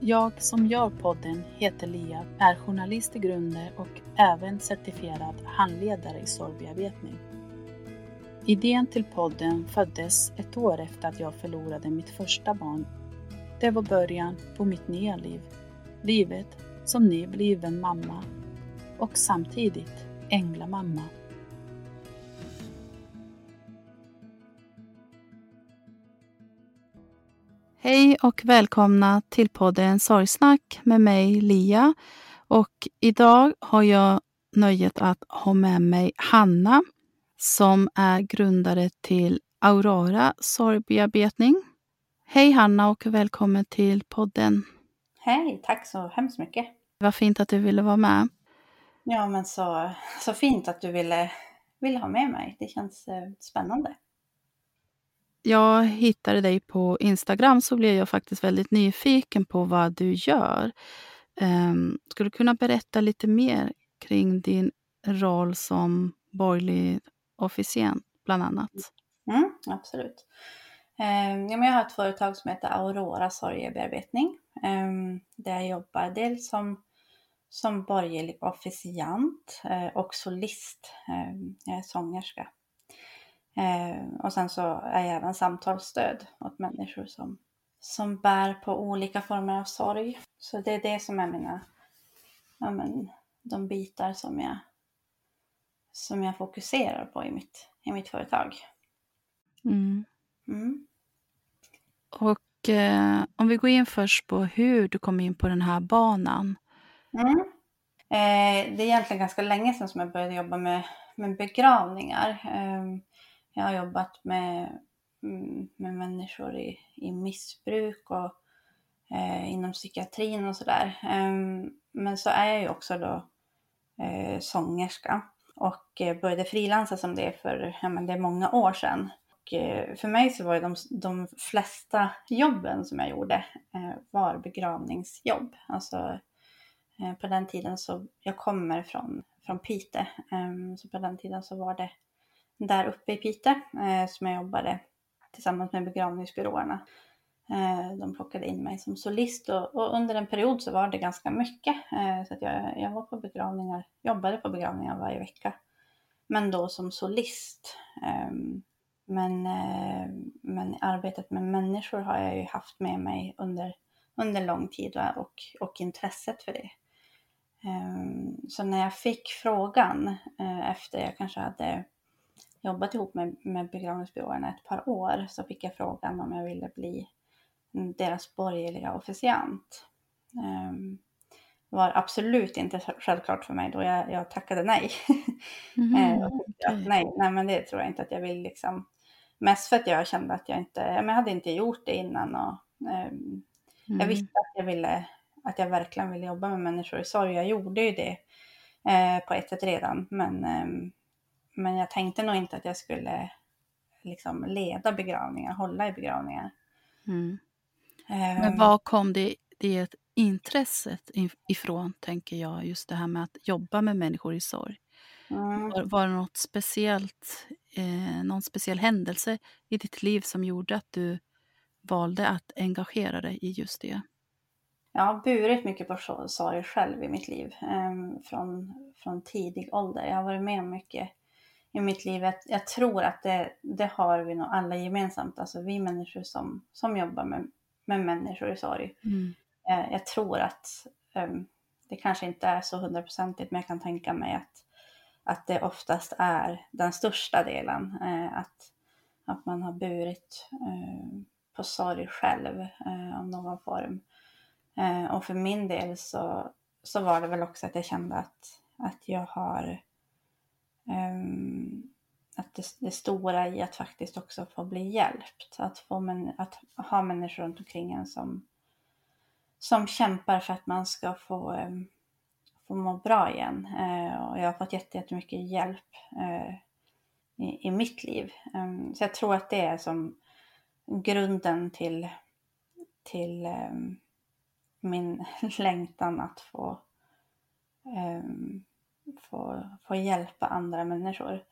Jag som gör podden heter Lia, är journalist i grunden och även certifierad handledare i sorgbearbetning. Idén till podden föddes ett år efter att jag förlorade mitt första barn. Det var början på mitt nya liv. Livet som nybliven mamma och samtidigt änglamamma. Hej och välkomna till podden Sorgsnack med mig Lia. Och idag har jag nöjet att ha med mig Hanna som är grundare till Aurora sorgbearbetning. Hej Hanna och välkommen till podden. Hej, tack så hemskt mycket. Vad fint att du ville vara med. Ja, men så, så fint att du ville, ville ha med mig. Det känns eh, spännande. Jag hittade dig på Instagram så blev jag faktiskt väldigt nyfiken på vad du gör. Um, skulle du kunna berätta lite mer kring din roll som borgerlig officient, bland annat? Mm, mm absolut. Um, ja, men jag har ett företag som heter Aurora sorgebearbetning. Um, där jag jobbar dels som, som borgerlig officiant uh, och solist. Um, jag är sångerska. Uh, och sen så är jag även samtalsstöd åt människor som som bär på olika former av sorg. Så det är det som är mina, ja men, de bitar som jag, som jag fokuserar på i mitt, i mitt företag. Mm. Mm. Och eh, om vi går in först på hur du kom in på den här banan. Mm. Eh, det är egentligen ganska länge sedan som jag började jobba med, med begravningar. Eh, jag har jobbat med mm, med människor i, i missbruk och eh, inom psykiatrin och sådär. Eh, men så är jag ju också då eh, sångerska och eh, började frilansa som det för ja, men det är många år sedan. Och, eh, för mig så var ju de, de flesta jobben som jag gjorde eh, var begravningsjobb. Alltså eh, på den tiden så, jag kommer från, från Pite, ehm, så på den tiden så var det där uppe i Pite eh, som jag jobbade tillsammans med begravningsbyråerna. Eh, de plockade in mig som solist och, och, under en period så var det ganska mycket. Eh, så att jag, jag var på begravningar, jobbade på begravningar varje vecka. Men då som solist. Ehm, men, eh, men arbetet med människor har jag ju haft med mig under, under lång tid och, och intresset för det. Ehm, så när jag fick frågan eh, efter jag kanske hade jobbat ihop med, med begravningsbyråerna ett par år så fick jag frågan om jag ville bli deras borgerliga officiant. Um, var absolut inte självklart för mig då jag, jag tackade nej. Mm, okay. nej. Nej men det tror jag inte att jag vill liksom. Mest för att jag kände att jag inte, jag hade inte gjort det innan och um, mm. jag visste att jag ville, att jag verkligen ville jobba med människor i sorg. Jag gjorde ju det eh, på ett sätt redan men um, men jag tänkte nog inte att jag skulle liksom leda begravningar, hålla i begravningar. Mm. Men um, var kom det, det intresset ifrån, tänker jag, just det här med att jobba med människor i sorg? Mm. Var, var det något speciellt, eh, någon speciell händelse i ditt liv som gjorde att du valde att engagera dig i just det? Jag har burit mycket på sorg själv i mitt liv eh, från, från tidig ålder. Jag har varit med om mycket i mitt liv. Jag tror att det, det har vi nog alla gemensamt, alltså vi människor som, som jobbar med, med människor i sorg. Mm. Eh, jag tror att um, det kanske inte är så hundraprocentigt, men jag kan tänka mig att, att det oftast är den största delen. Uh, att, att man har burit uh, på sorg själv uh, av någon form. och för min del så, så var det väl också att jag kände att, att jag har Ehm, att det, det, stora i att faktiskt också få bli hjälpt. Att, få men, att ha människor runt omkring en som, som kämpar för att man ska få, ehm, få må bra igen. Eh, och jag har fått jättemycket hjälp eh, i, i, mitt liv. Ehm, så jag tror att det är som grunden till, till min längtan att få um, få, få hjälpa andra människor.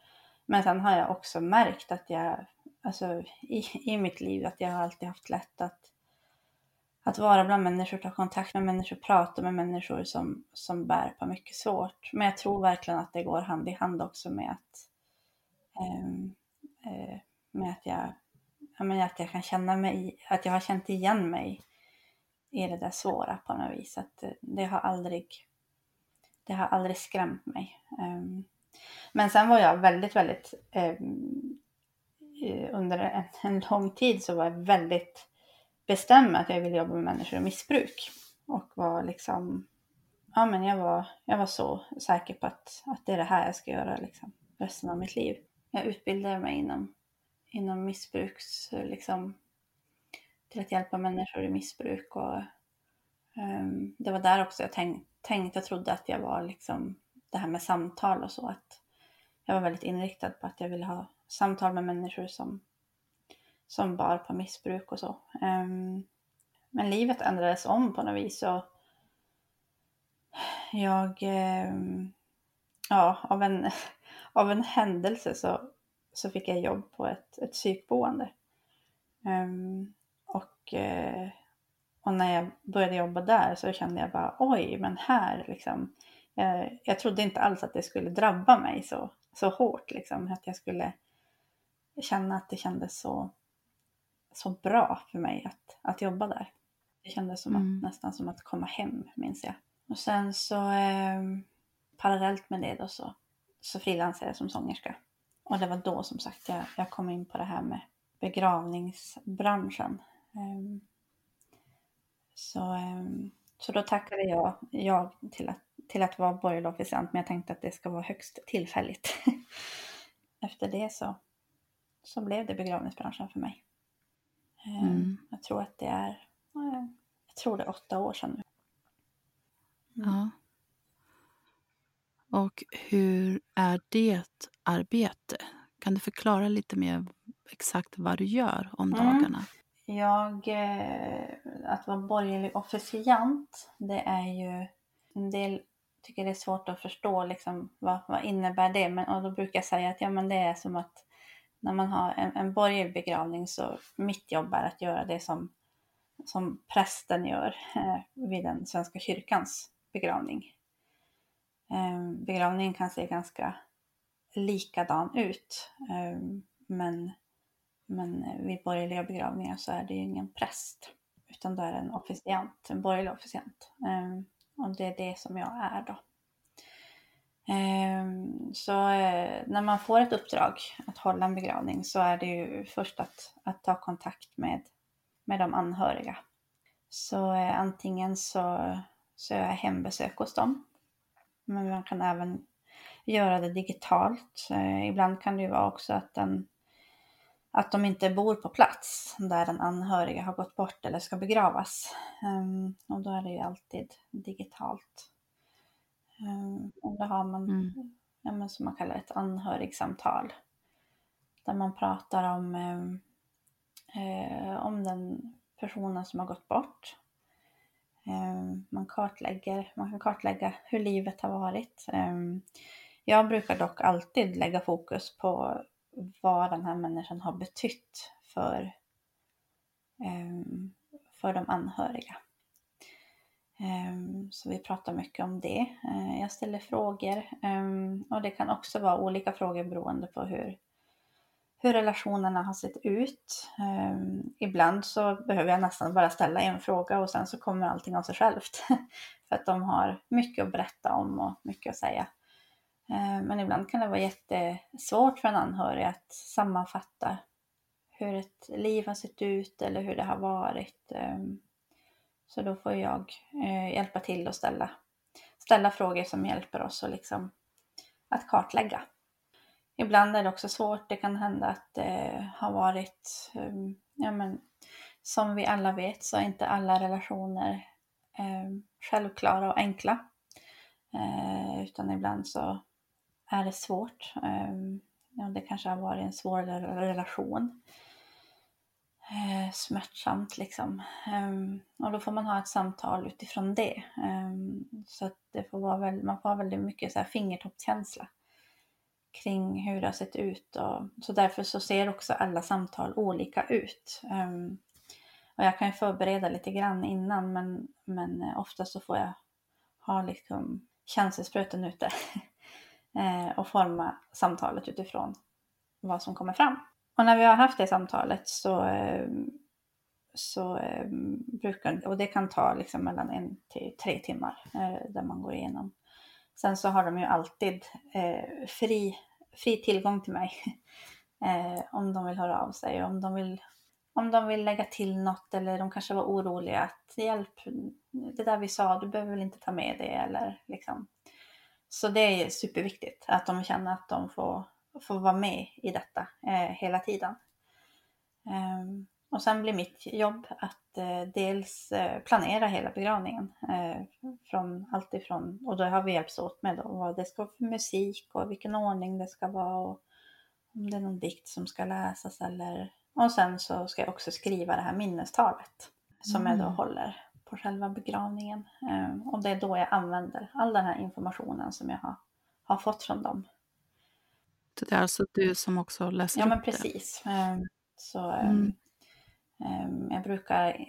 Men sen har jag också märkt att jag, alltså i, i mitt liv, att jag har alltid haft lätt att, att vara bland människor, ta kontakt med människor, prata med människor som, som bär på mycket svårt. Men jag tror verkligen att det går hand i hand också med att, ehm, eh, med att jag, jag att jag kan känna mig, att jag har känt igen mig i det där svåra på något vis. Att det har aldrig det har aldrig skrämt mig. Um, men sen var jag väldigt, väldigt um, under en, en, lång tid så var jag väldigt bestämd att jag ville jobba med människor i missbruk. Och var liksom, ja men jag var, jag var så säker på att, att det är det här jag ska göra liksom, resten av mitt liv. Jag utbildade mig inom, inom missbruks, liksom, till att hjälpa människor i missbruk och um, det var där också jag tänkte tänkt och trodde att jag var liksom det här med samtal och så. Att jag var väldigt inriktad på att jag ville ha samtal med människor som, som bar på missbruk och så. Um, men livet ändrades om på något vis och jag, um, ja, av en, av en händelse så, så fick jag jobb på ett, ett psykboende. Um, och uh, och när jag började jobba där så kände jag bara oj, men här liksom. Jag, eh, jag trodde inte alls att det skulle drabba mig så, så hårt liksom. Att jag skulle känna att det kändes så, så bra för mig att, att jobba där. Det kändes som mm. att, nästan som att komma hem minns jag. Och sen så eh, parallellt med det då så, så frilansade jag som sångerska. Och det var då som sagt jag, jag kom in på det här med begravningsbranschen. Um, så, ehm, så då tackade jag ja till att, till att vara borgerlig officiant, men jag tänkte att det ska vara högst tillfälligt. Efter det så, så blev det begravningsbranschen för mig. Ehm, mm. Jag tror att det är, jag tror det är åtta år sedan nu. Mm. Ja. Och hur är det arbete? Kan du förklara lite mer exakt vad du gör om mm. Jag, eh, att vara borgerlig officiant, det är ju en del tycker det är svårt att förstå liksom, vad, vad innebär det. Men, och då brukar jag säga att ja, men det är som att när man har en, en borgerlig begravning så mitt jobb är att göra det som, som prästen gör eh, vid den svenska kyrkans begravning. Eh, begravningen kan se ganska likadan ut, eh, men men eh, vid borgerliga begravningar så är det ju ingen präst. utan då är det en officiant, en borgerlig officiant. Ehm, och det är det som jag är då. Ehm, så eh, när man får ett uppdrag att hålla en begravning så är det ju först att, att ta kontakt med, med de anhöriga. Så eh, antingen så, så är jag hembesök hos dem. Men man kan även göra det digitalt. Ibland kan det ju vara också att, den, att de inte bor på plats där den anhöriga har gått bort eller ska begravas. Ehm, och då är det ju alltid digitalt. Ehm, och då har man, mm. ja, men som man kallar ett anhörigsamtal. Där man pratar om, ehm, eh, om den personen som har gått bort. Eh, man, kartlägger, man kan kartlägga hur livet har varit. Eh, jag brukar dock alltid lägga fokus på vad den här människan har betytt för, ehm, för de anhöriga. Ehm, så vi pratar mycket om det. Eh, jag ställer frågor ehm, och det kan också vara olika frågor beroende på hur, hur relationerna har sett ut. Ibland så behöver jag nästan bara ställa en fråga och sen så kommer allting av sig självt. För att de har mycket att berätta om och mycket att säga. Eh, men ibland kan det vara jättesvårt för en anhörig att sammanfatta hur ett liv har sett ut eller hur det har varit. Ehm, så då får jag eh, hjälpa till och ställa, ställa frågor som hjälper oss att, liksom, att kartlägga. Ibland är det också svårt. Det kan hända att det har varit, ehm, ja men, som vi alla vet så är inte alla relationer ehm, självklara och enkla. Eh, utan ibland så är det svårt. Ehm, ja, det kanske har varit en svår relation. Eh, smärtsamt liksom. Ehm, och då får man ha ett samtal utifrån det. Ehm, så att det får vara väl, man får ha väldigt mycket så här fingertoppskänsla kring hur det har sett ut. Och, så därför så ser också alla samtal olika ut. och jag kan ju förbereda lite grann innan men, men eh, ofta så får jag ha liksom känselspröten ute. eh, och forma samtalet utifrån vad som kommer fram. Och när vi har haft det samtalet så, eh, så eh, brukar, och det kan ta liksom mellan en till tre timmar eh, där man går igenom. Sen så har de ju alltid eh, fri, fri tillgång till mig eh, om de vill höra av sig, om de vill om de vill lägga till något eller de kanske var oroliga att hjälp, det där vi sa, du behöver väl inte ta med det eller liksom så det är superviktigt att de känner att de får, får vara med i detta eh, hela tiden. Um, och sen blir mitt jobb att eh, dels eh, planera hela begravningen. Eh, från allt ifrån, och då har vi hjälpts åt med då, vad det ska vara för musik och vilken ordning det ska vara. Och om det är någon dikt som ska läsas eller... Och sen så ska jag också skriva det här minnestalet som mm. jag då mm. håller på själva begravningen. Eh, och det är då jag använder all den här informationen som jag har, har fått från dem. Så det är alltså du som också läser Ja, men precis. Det. Eh, så eh, mm. jag brukar...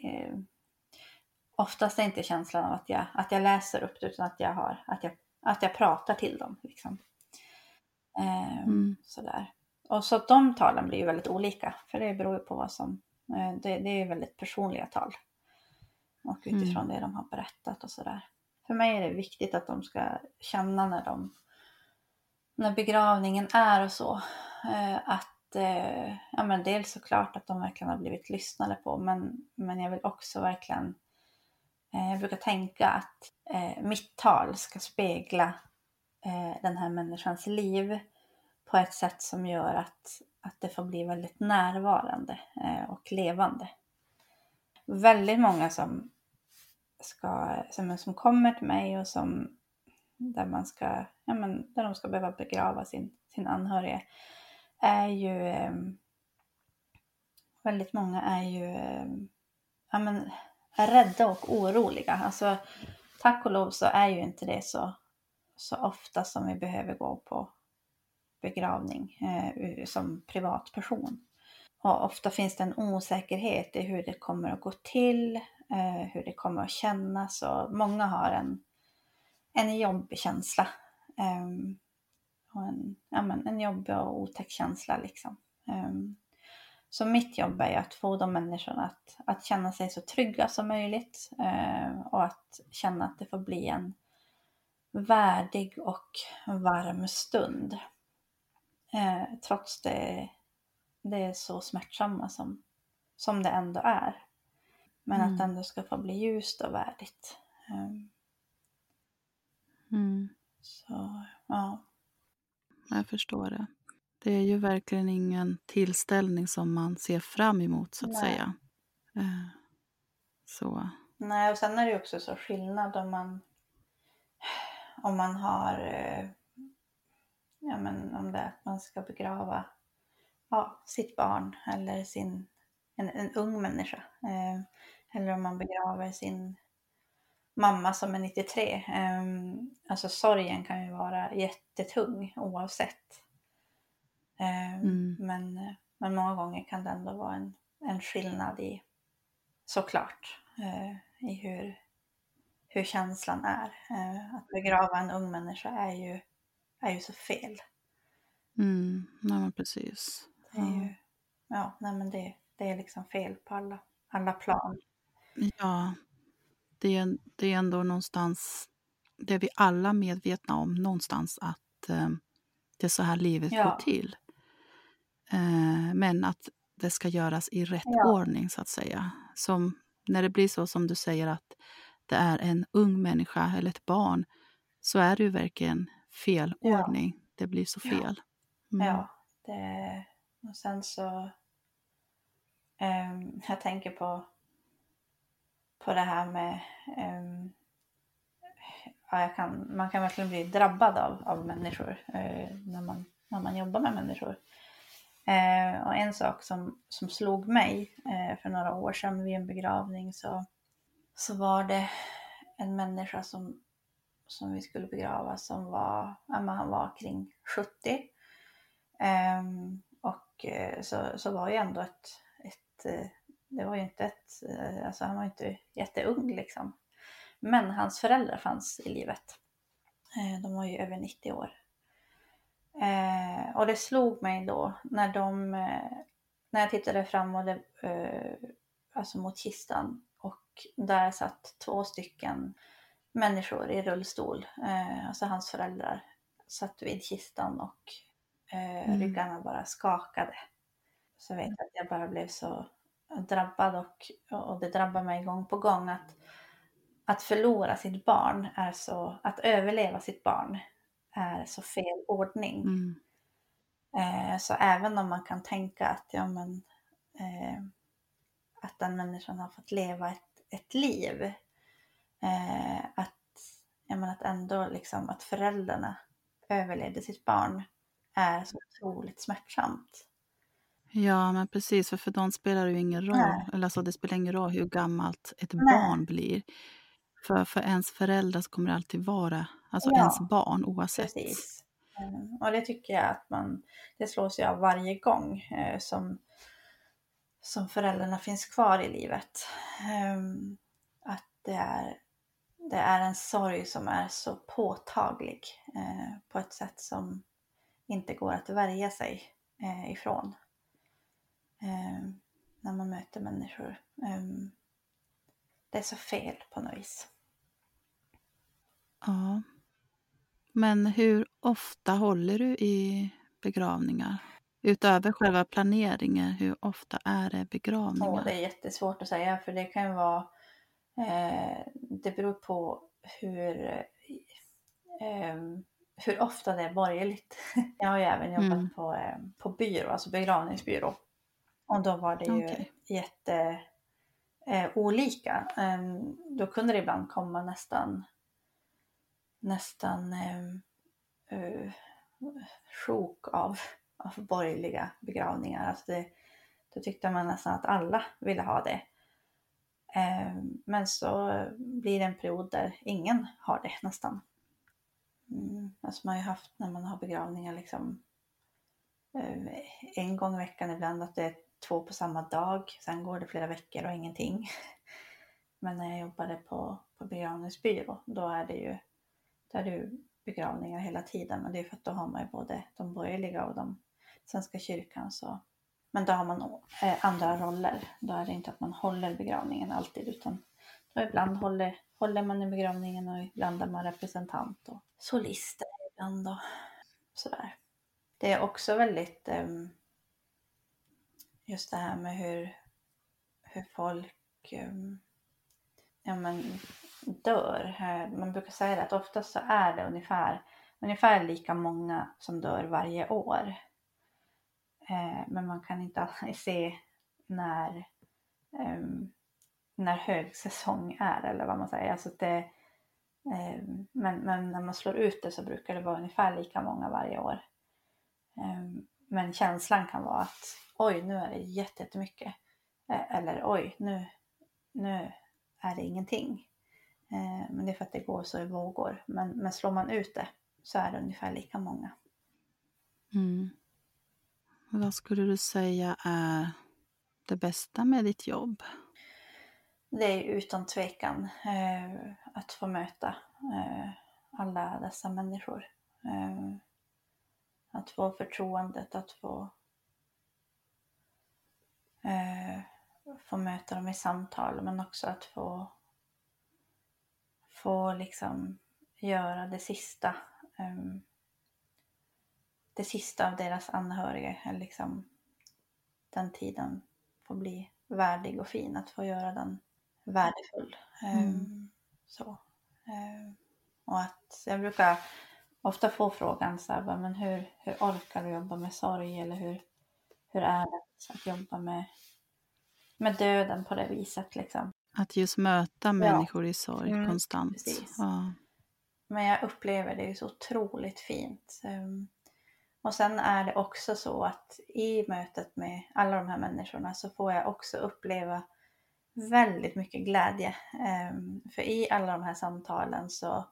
Oftast är inte känslan av att jag, att jag läser upp det utan att jag, har, att jag, att jag pratar till dem. Liksom. Mm. Sådär. Och så de talen blir ju väldigt olika, för det beror ju på vad som... Det, det är väldigt personliga tal och utifrån mm. det de har berättat och sådär. För mig är det viktigt att de ska känna när de när begravningen är och så eh, att eh, ja men dels såklart att de verkligen har blivit lyssnade på men, men jag vill också verkligen eh, jag brukar tänka att mitt tal ska spegla den här människans liv på ett sätt som gör att, att det får bli väldigt närvarande och levande. Väldigt många som ska, som, som kommer till mig och som där man ska, ja men där de ska behöva begrava sin, sin anhörige är ju eh, väldigt många är ju eh, ja men, är rädda och oroliga. Alltså tack och lov så är ju inte det så, så ofta som vi behöver gå på begravning eh, som privatperson. Och ofta finns det en osäkerhet i hur det kommer att gå till, eh, hur det kommer att kännas och många har en, en jobbig känsla. Eh, och en, ja, men, en jobbig och otäck känsla liksom. Eh, så mitt jobb är ju att få de människorna att, att känna sig så trygga som möjligt eh, och att känna att det får bli en värdig och varm stund. Eh, trots det, det är så smärtsamma som, som det ändå är. Men Mm. att det ändå ska få bli ljust och värdigt. Eh, Mm. så ja, Jag förstår det. Det är ju verkligen ingen tillställning som man ser fram emot så att Nej. säga. Eh, Så. Nej, och sen är det ju också så skillnad om man om man har eh, ja men om det är att man ska begrava ja, sitt barn eller sin en, en ung människa. Eh, eller om man begraver sin mamma som är 93. Eh, alltså sorgen kan ju vara jättetung oavsett. Eh, Mm. men, men många gånger kan det ändå vara en, en skillnad i såklart eh, i hur, hur känslan är. Eh, att begrava en ung människa är ju, är ju så fel. Mm. Nej, men precis. Det är ju, ja, nej men det, det är liksom fel på alla, alla plan. Ja, det är, det är ändå någonstans, det är vi alla medvetna om någonstans att eh, det är så här livet Ja. går till. Eh, men att det ska göras i rätt Ja. ordning så att säga. Som när det blir så som du säger att det är en ung människa eller ett barn så är det ju verkligen fel Ja. ordning. Det blir så fel. Mm. Ja, det, och sen så ehm, jag tänker på på det här med um, ja, jag kan, man kan verkligen bli drabbad av, av människor uh, när, man, när man jobbar med människor. Uh, och en sak som, som slog mig uh, för några år sedan vid en begravning så, så var det en människa som, som vi skulle begrava som var, ja, men han var kring 70. Um, ehm, och så, så var ju ändå ett, ett det var ju inte ett, eh, alltså han var ju inte jätteung liksom. Men hans föräldrar fanns i livet. Eh, De var ju över 90 år. Eh, och det slog mig då när de, när jag tittade fram och det, alltså mot kistan och där satt två stycken människor i rullstol, alltså hans föräldrar, satt vid kistan och eh, Mm. ryggarna bara skakade. Så jag vet att jag bara blev så drabbad och, och det drabbar mig gång på gång att, att förlora sitt barn är så, att överleva sitt barn är så fel ordning. Mm. Eh, så även om man kan tänka att, ja, men, eh, att den människan har fått leva ett, ett liv, eh, att, ja, men att ändå liksom att föräldrarna överlevde sitt barn är så otroligt smärtsamt. Ja, men precis. För för dem spelar det ju ingen roll. Nej. Eller alltså, det spelar ingen roll hur gammalt ett Nej. barn blir. För, för ens föräldrar så kommer det alltid vara alltså Ja, ens barn oavsett. Precis. Eh, Och det tycker jag att man, det slås ju av varje gång eh, som, som föräldrarna finns kvar i livet. Ehm, Att det är, det är en sorg som är så påtaglig eh, på ett sätt som inte går att värja sig eh, ifrån. Ehm, När man möter människor. Ehm, Det är så fel på något vis. Ja. Men hur ofta håller du i begravningar? Utöver själva planeringen, hur ofta är det begravningar? Åh, det är jättesvårt att säga för det kan vara eh, Det beror på hur eh, hur ofta det är borgerligt. Jag har ju även jobbat Mm. på, eh, på byrå, alltså begravningsbyrå. Och då var det ju Okej. jätte eh, olika. Eh, då kunde det ibland komma nästan nästan eh, eh, sjok av, av borgerliga begravningar. Alltså det, då tyckte man nästan att alla ville ha det. Eh, men så blir det en period där ingen har det nästan. Mm, alltså man har ju haft när man har begravningar liksom eh, en gång i veckan ibland att det är två på samma dag. Sen går det flera veckor och ingenting. Men när jag jobbade på, på begravningsbyrå då är det ju där är det begravningar hela tiden. Men det är för att då har man ju både de borgerliga och de Svenska kyrkan. Så. Men då har man eh, andra roller. Då är det inte att man håller begravningen alltid utan då ibland håller, håller man i begravningen och ibland är man representant och solister ibland och sådär. Det är också väldigt um, just det här med hur, hur folk um, ja, men, dör. Man brukar säga att oftast så är det ungefär, ungefär lika många som dör varje år. Eh, men man kan inte alltid se när, ehm, när högsäsong är eller vad man säger. Alltså det, eh, men, men när man slår ut det så brukar det vara ungefär lika många varje år. Ehm, men känslan kan vara att oj, nu är det jättemycket. Eh, eller oj, nu, nu är det ingenting. Eh, men det är för att det går så i vågor. Men, men slår man ut det så är det ungefär lika många. Mm. Vad skulle du säga är det bästa med ditt jobb? Det är utan tvekan eh, att få möta eh, alla dessa människor. Eh, att få förtroendet att få, eh, få möta dem i samtal men också att få, få liksom göra det sista um, det sista av deras anhöriga, liksom den tiden får bli värdig och fin, att få göra den värdefull. Mm. Um, så. Um, och att jag brukar ofta få frågan så här, men hur, hur orkar du jobba med sorg eller hur, hur är det att jobba med, med döden på det viset liksom. Att just möta människor ja. i sorg mm, konstant. Ja. Men jag upplever det så otroligt fint. Um, och sen är det också så att i mötet med alla de här människorna så får jag också uppleva väldigt mycket glädje. Um, för i alla de här samtalen så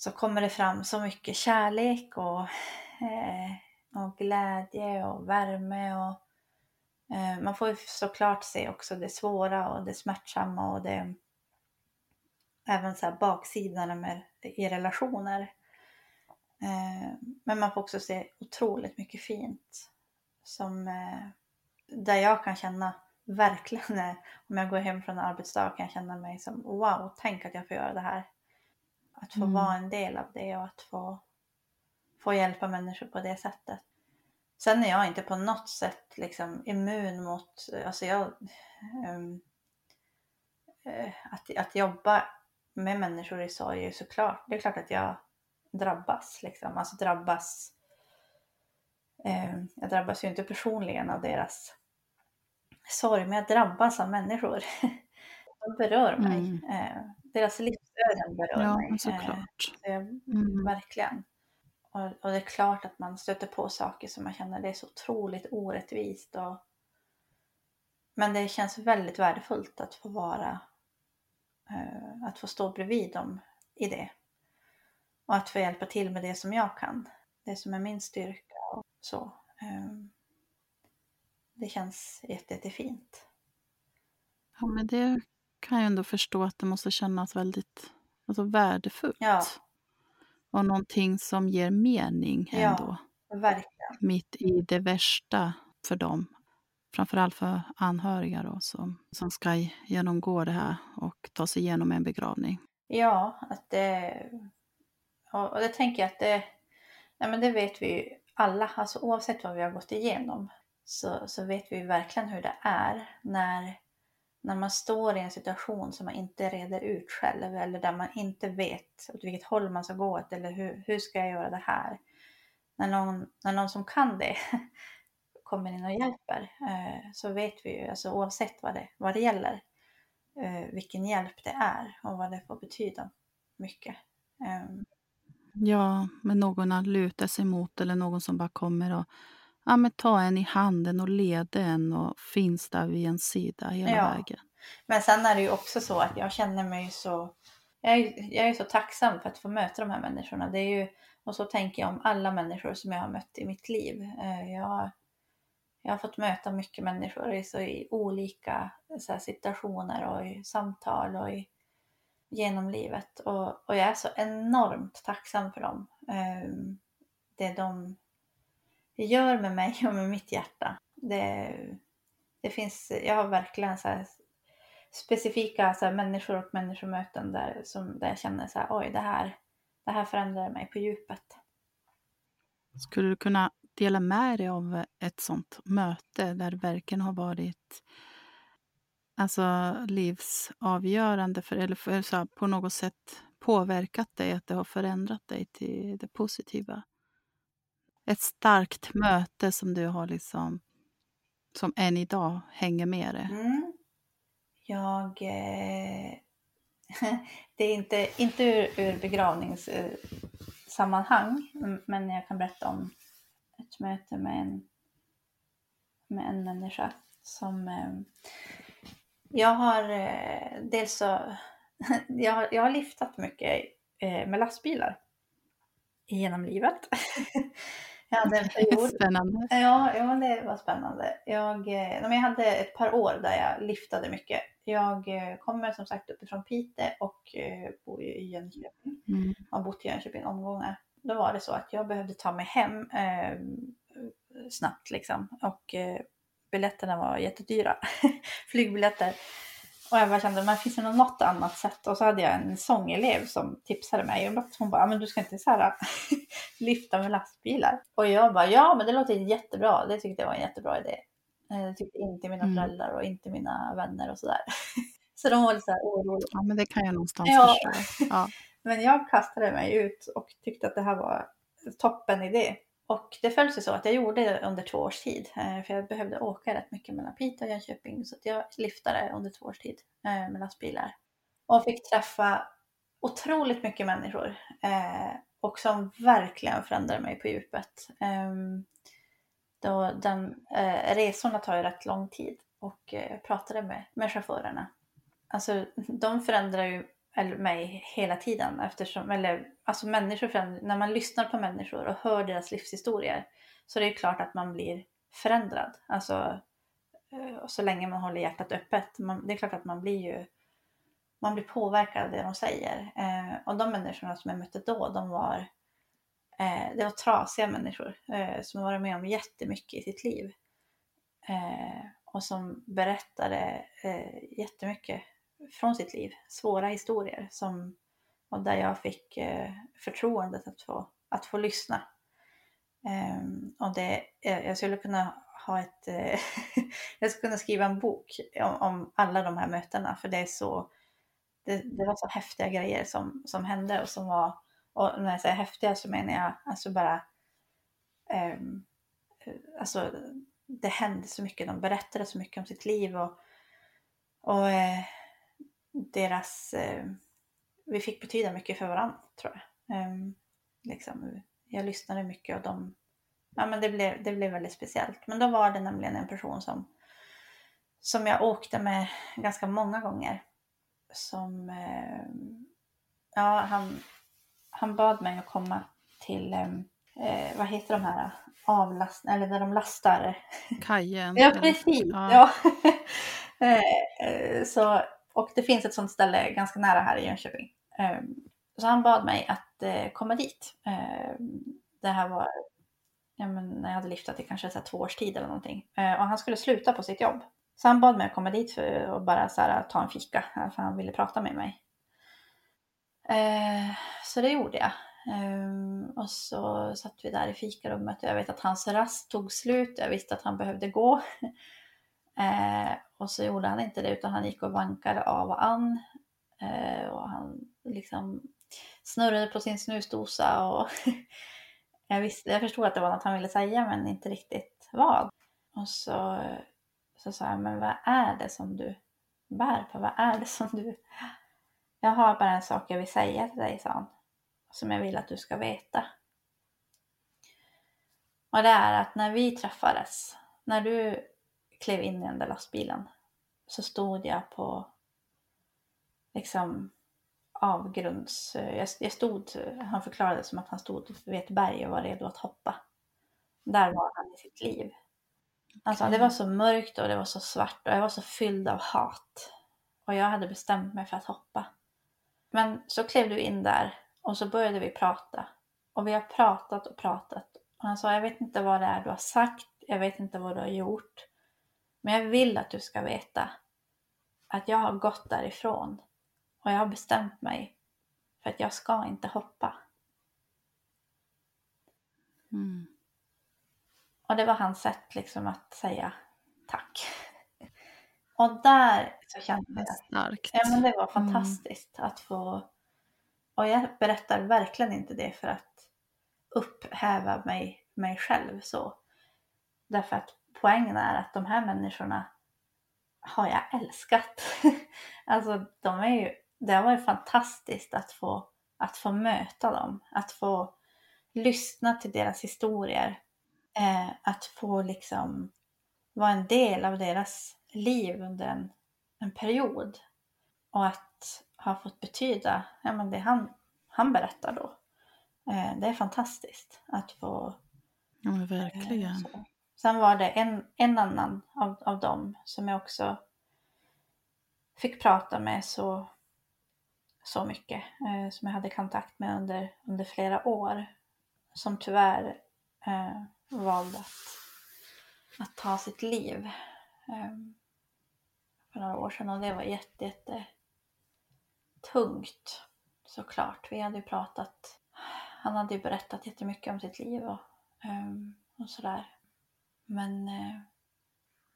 så kommer det fram så mycket kärlek och, eh, och glädje och värme. Och, man får ju såklart se också det svåra och det smärtsamma och det även så här baksidan med, i relationer. Eh, men man får också se otroligt mycket fint som eh, där jag kan känna verkligen om jag går hem från en arbetsdag kan jag känna mig som wow, tänk att jag får göra det här. Att få mm. vara en del av det och att få, få hjälpa människor på det sättet. Sen är jag inte på något sätt liksom immun mot, alltså jag, um, att, att jobba med människor i sorg är såklart, det är klart att jag drabbas liksom, alltså drabbas, um, jag drabbas ju inte personligen av deras sorg, men jag drabbas av människor. De berör mig. Mm. Uh, deras livsöden berör ja, mig. såklart. Eh, mm. Verkligen. Och, och, det är klart att man stöter på saker som man känner det är så otroligt orättvist. Och, men det känns väldigt värdefullt att få vara, eh, att få stå bredvid dem i det. Och att få hjälpa till med det som jag kan. Det som är min styrka och så. Eh, det känns jätte, jättefint. Ja, men det kan jag ändå förstå att det måste kännas väldigt alltså, värdefullt. Ja. Och någonting som ger mening ändå. Ja, verkligen. Mitt i det värsta för dem. Framförallt för anhöriga då, som, som ska genomgå det här och ta sig igenom en begravning. Ja, att det... Och det tänker jag att det... Nej men det vet vi ju alla, alltså oavsett vad vi har gått igenom så, så vet vi verkligen hur det är när när man står i en situation som man inte reder ut själv eller där man inte vet åt vilket håll man ska gå åt eller hur, hur ska jag göra det här? När någon, när någon som kan det kommer in och hjälper eh, så vet vi ju, alltså oavsett vad det, vad det gäller, eh, vilken hjälp det är och vad det får betyda mycket. Ehm. Ja, med någon att luta sig mot eller någon som bara kommer och ja, men ta en i handen och leda en och finns där vid en sida hela ja. vägen. Men sen är det ju också så att jag känner mig så, jag är, jag är så tacksam för att få möta de här människorna. Det är ju, och så tänker jag om alla människor som jag har mött i mitt liv. Eh, jag, jag har fått möta mycket människor i, så i olika så situationer och i samtal och i, genom livet. Och, och jag är så enormt tacksam för dem. Ehm, det de gör med mig och med mitt hjärta. Det, det finns, jag har verkligen så här specifika så här människor och människomöten där, som, där jag känner så här, oj, det här, det här förändrar mig på djupet. Skulle du kunna dela med dig av ett sånt möte där det verkligen har varit alltså, livsavgörande för, eller för, så här, på något sätt påverkat dig, att det har förändrat dig till det positiva? Ett starkt möte som du har liksom, som än idag hänger med dig? Mm. Jag... Eh, det är inte, inte ur, ur begravningssammanhang, men jag kan berätta om ett möte med en, med en människa som... Eh, jag har eh, dels så... Jag har, jag har liftat mycket eh, med lastbilar genom livet. Jag hade en period. Spännande. Ja, ja, det var spännande. Jag, eh, jag hade ett par år där jag liftade mycket. Jag eh, kommer som sagt uppifrån Piteå och eh, bor i Jönköping. Mm. Har bott i Jönköping omgångar. Då var det så att jag behövde ta mig hem eh, snabbt liksom. Och eh, biljetterna var jättedyra. Flygbiljetter. Och jag bara kände, men finns det något annat sätt? Och så hade jag en sångelev som tipsade mig. Och hon bara, men du ska inte så här, lyfta med lastbilar. Och jag bara, ja men det låter jättebra. Det tyckte jag var en jättebra idé. Det tyckte inte mina mm. föräldrar och inte mina vänner och sådär. så de var lite så här oroliga. Ja men det kan jag någonstans ja. förstå. Ja. men jag kastade mig ut och tyckte att det här var toppen idé. Och det föll sig så att jag gjorde det under två års tid. Eh, för jag behövde åka rätt mycket mellan Piteå och Jönköping. Så jag liftade under två års tid eh, med lastbilar. Och fick träffa otroligt mycket människor. Eh, och som verkligen förändrade mig på djupet. Ehm, då den, resorna tar ju rätt lång tid. Och jag pratade med, med chaufförerna. Alltså de förändrar ju mig hela tiden eftersom, eller alltså människor, när man lyssnar på människor och hör deras livshistorier så det är klart att man blir förändrad. Alltså eh, så länge man håller hjärtat öppet. Man, det är klart att man blir ju man blir påverkad av det de säger. Eh, och de människorna som jag mötte då, de var, eh, det var trasiga människor eh, som varit med om jättemycket i sitt liv. Eh, och som berättade eh, jättemycket från sitt liv. Svåra historier som, och där jag fick eh, förtroendet att få, att få lyssna. Um, och det, eh, jag skulle kunna ha ett, eh, jag skulle kunna skriva en bok om, om, alla de här mötena för det är så, det, det, var så häftiga grejer som, som hände och som var, och när jag säger häftiga så menar jag alltså bara, um, alltså det hände så mycket, de berättade så mycket om sitt liv och, och eh, deras, eh, vi fick betyda mycket för varandra tror jag. Eh, liksom, jag lyssnade mycket och de, ja men det blev, det blev väldigt speciellt. Men då var det nämligen en person som, som jag åkte med ganska många gånger. Som, eh, ja han, han bad mig att komma till, ehm, eh, vad heter de här avlast, eller där de lastar? Kajen. ja precis, ja. ja. Eh, eh, så och det finns ett sånt ställe ganska nära här i Jönköping. Ehm, så han bad mig att eh, komma dit. Ehm, det här var ja, men när jag hade liftat i kanske så två års tid eller någonting. Ehm, och han skulle sluta på sitt jobb. Så han bad mig att komma dit för att bara så här, ta en fika, eh, för han ville prata med mig. Så det gjorde jag. Och så satt vi där i fikarummet och jag vet att hans rast tog slut. Jag visste att han behövde gå. och så gjorde han inte det utan han gick och vankade av och an. Eh, och han liksom snurrade på sin snusdosa och jag, visste, jag förstod att det var något han ville säga men inte riktigt vad. Och så, så sa jag, men vad är det som du bär på? Vad är det som du... Jag har bara en sak jag vill säga till dig, sa han. Som jag vill att du ska veta. Och det är att när vi träffades, när du klev in i den där lastbilen så stod jag på liksom avgrunds... Jag, jag stod, han förklarade som att han stod vid ett berg och var redo att hoppa. Där var han i sitt liv. Alltså, det var så mörkt och det var så svart och jag var så fylld av hat. Och jag hade bestämt mig för att hoppa. Men så klev du in där och så började vi prata. Och vi har pratat och pratat Och han sa, jag vet inte vad det är du har sagt, jag vet inte vad du har gjort. Men jag vill att du ska veta att jag har gått därifrån och jag har bestämt mig för att jag ska inte hoppa. Mm. Och det var hans sätt liksom att säga tack. Och där så kände jag Starkt. ja, men det var Mm. fantastiskt att få... Och jag berättar verkligen inte det för att upphäva mig, mig själv så. Därför att poängen är att de här människorna har jag älskat. alltså de är ju, det har varit fantastiskt att få, att få möta dem, att få lyssna till deras historier, eh, att få liksom vara en del av deras liv under en, en period och att ha fått betyda ja, men det han, han berättar då. Eh, det är fantastiskt att få Ja, Eh, verkligen. så. Sen var det en, en annan av, av dem som jag också fick prata med så, så mycket, eh, som jag hade kontakt med under, under flera år, som tyvärr eh, valde att, att ta sitt liv eh, för några år sedan och det var jätte, jätte tungt såklart. Vi hade ju pratat, han hade ju berättat jättemycket om sitt liv och, eh, och sådär. Men eh,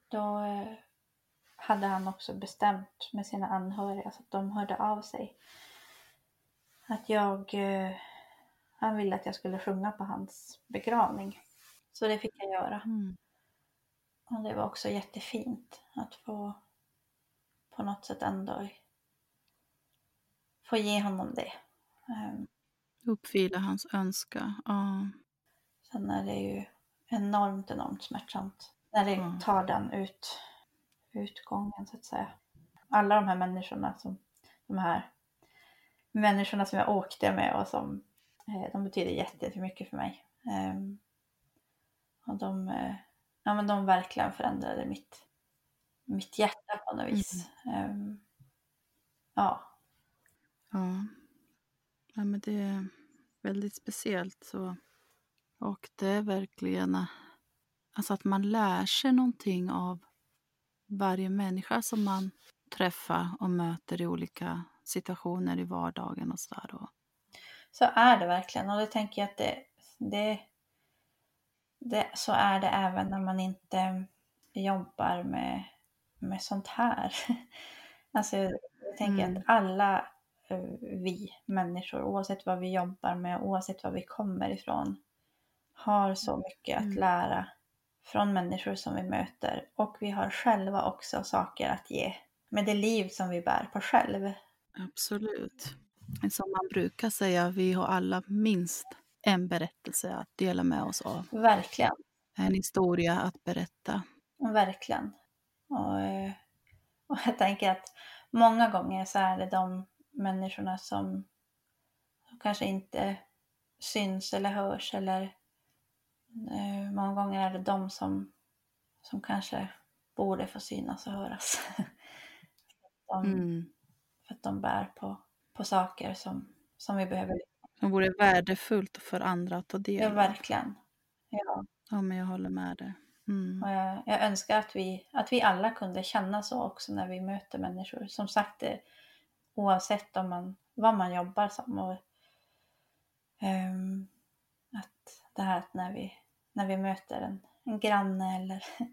då eh, hade han också bestämt med sina anhöriga så att de hörde av sig. Att jag, eh, han ville att jag skulle sjunga på hans begravning. Så det fick jag göra. Mm. Och det var också jättefint att få på något sätt ändå få ge honom det. Ehm, Uppfylla hans önska. Ja. Sen är det ju enormt, enormt smärtsamt när det Mm. tar den ut, utgången så att säga. Alla de här människorna som, de här människorna som jag åkte med och som, eh, de betyder jätte- jättemycket för mig. Ehm, och de, eh, ja men de verkligen förändrade mitt, mitt hjärta på något vis. Ehm, ja, Ja. ja, men det är väldigt speciellt. så. Och det är verkligen alltså att man lär sig någonting av varje människa som man träffar och möter i olika situationer i vardagen och sådär. Så är det verkligen och det tänker jag att det, det, det så är det även när man inte jobbar med, med sånt här. Alltså jag tänker Mm. att alla eh, vi människor, oavsett vad vi jobbar med, oavsett var vi kommer ifrån, har så mycket att Mm. lära från människor som vi möter och vi har själva också saker att ge med det liv som vi bär på själv. absolut. Som man brukar säga, vi har alla minst en berättelse att dela med oss av. Verkligen. En historia att berätta. Verkligen. Och, eh, och jag tänker att många gånger så är det de människorna som, som kanske inte syns eller hörs eller många gånger är det de som, som kanske borde få synas och höras. de, Mm. För att de bär på, på saker som, som vi behöver. Det vore värdefullt för andra att ta del Ja, av. verkligen. Ja. Ja, men jag håller med dig. Mm. Jag, jag önskar att vi, att vi alla kunde känna så också när vi möter människor. Som sagt, det, oavsett om man, vad man jobbar som. Och, ehm, att det här att när vi, när vi möter en, en granne eller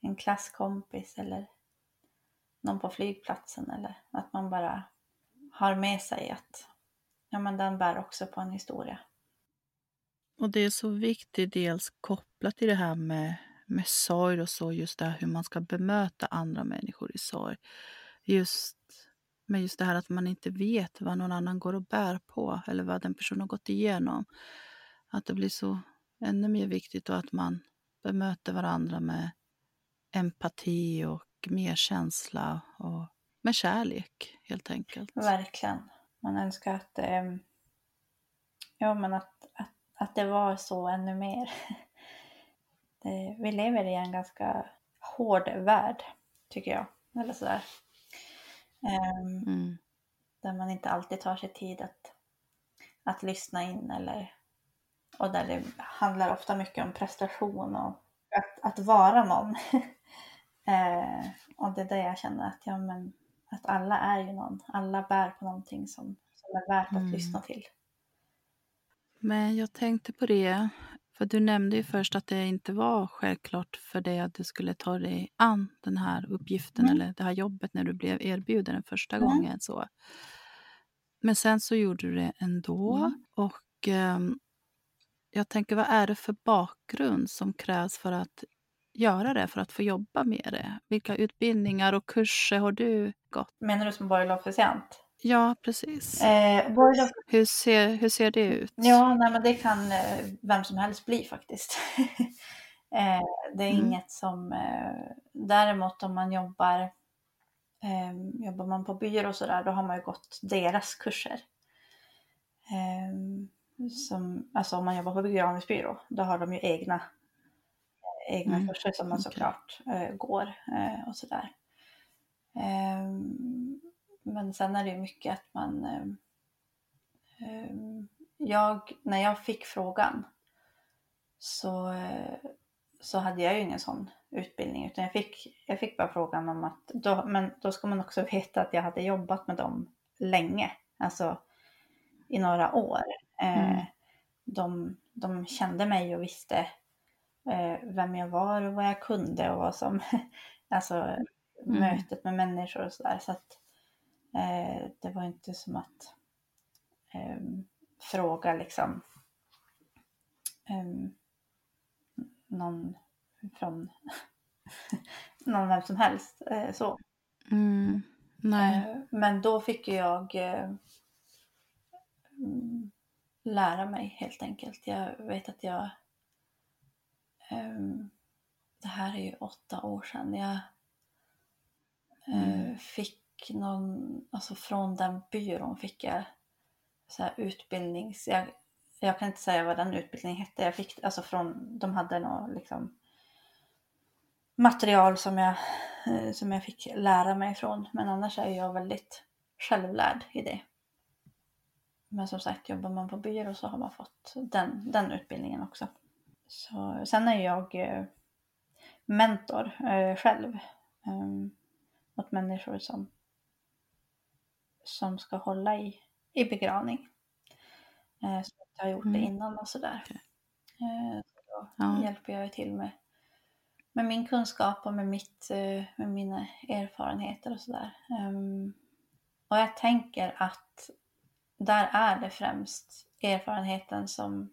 en klasskompis eller någon på flygplatsen eller att man bara har med sig att ja, men den bär också på en historia. Och det är så viktigt, dels kopplat till det här med, med sorg och så, just det här hur man ska bemöta andra människor i sorg. Just, men just det här att man inte vet vad någon annan går och bär på eller vad den personen har gått igenom. Att det blir så ännu mer viktigt att man bemöter varandra med empati och medkänsla och med kärlek helt enkelt. Verkligen. Man önskar att, eh, ja, men att, att, att det var så ännu mer. Det, vi lever i en ganska hård värld, tycker jag. Eller sådär. Ehm, Mm. Där man inte alltid tar sig tid att, att lyssna in eller, och där det handlar ofta mycket om prestation och att, att vara någon. eh, och det är det jag känner att, ja, men, att alla är ju någon. Alla bär på någonting som, som är värt att Mm. lyssna till. Men jag tänkte på det, för du nämnde ju först att det inte var självklart för dig att du skulle ta dig an den här uppgiften Mm. eller det här jobbet när du blev erbjuden den första Mm. gången. Så. Men sen så gjorde du det ändå. Mm. Och ehm, jag tänker, vad är det för bakgrund som krävs för att göra det, för att få jobba med det? Vilka utbildningar och kurser har du gått? Menar du som borgerlig officiant? Ja, precis. Eh, borgerlig Hur, ser, hur ser det ut? Ja, nej, men det kan eh, vem som helst bli faktiskt. eh, det är Mm. inget som... Eh, däremot om man jobbar, eh, jobbar man på byrå och sådär, då har man ju gått deras kurser. Eh, som, alltså om man jobbar på begravningsbyrå, då har de ju egna, egna Mm, kurser som man såklart eh, går eh, och sådär. Eh, men sen är det ju mycket att man eh, Ehm, jag, när jag fick frågan så, eh, så hade jag ju ingen sån utbildning utan jag fick, jag fick bara frågan om att, då, men då ska man också veta att jag hade jobbat med dem länge, alltså i några år. Eh, Mm. de, de kände mig och visste eh, vem jag var och vad jag kunde och vad som, alltså mötet med människor och sådär. Så att eh, det var inte som att fråga liksom ehm, någon från någon vem som helst. Eh, så. Mm. Nej. Eh, men då fick jag eh, mm, lära mig helt enkelt. Jag vet att jag ehm, det här är ju åtta år sedan. Jag eh, fick någon, alltså från den byrån fick jag så här utbildnings... Jag, jag kan inte säga vad den utbildningen hette. Jag fick alltså från, de hade något liksom material som jag, eh, som jag fick lära mig från. Men annars är jag väldigt självlärd i det. Men som sagt, jobbar man på byrå så har man fått den, den utbildningen också. Så, sen är jag eh, mentor eh, själv eh, åt människor som, som ska hålla i, i begravning. Eh, som inte har gjort det Mm. innan och sådär. Eh, så då Ja. hjälper jag till med, med min kunskap och med, mitt, med mina erfarenheter och sådär. Ehm, och jag tänker att där är det främst erfarenheten som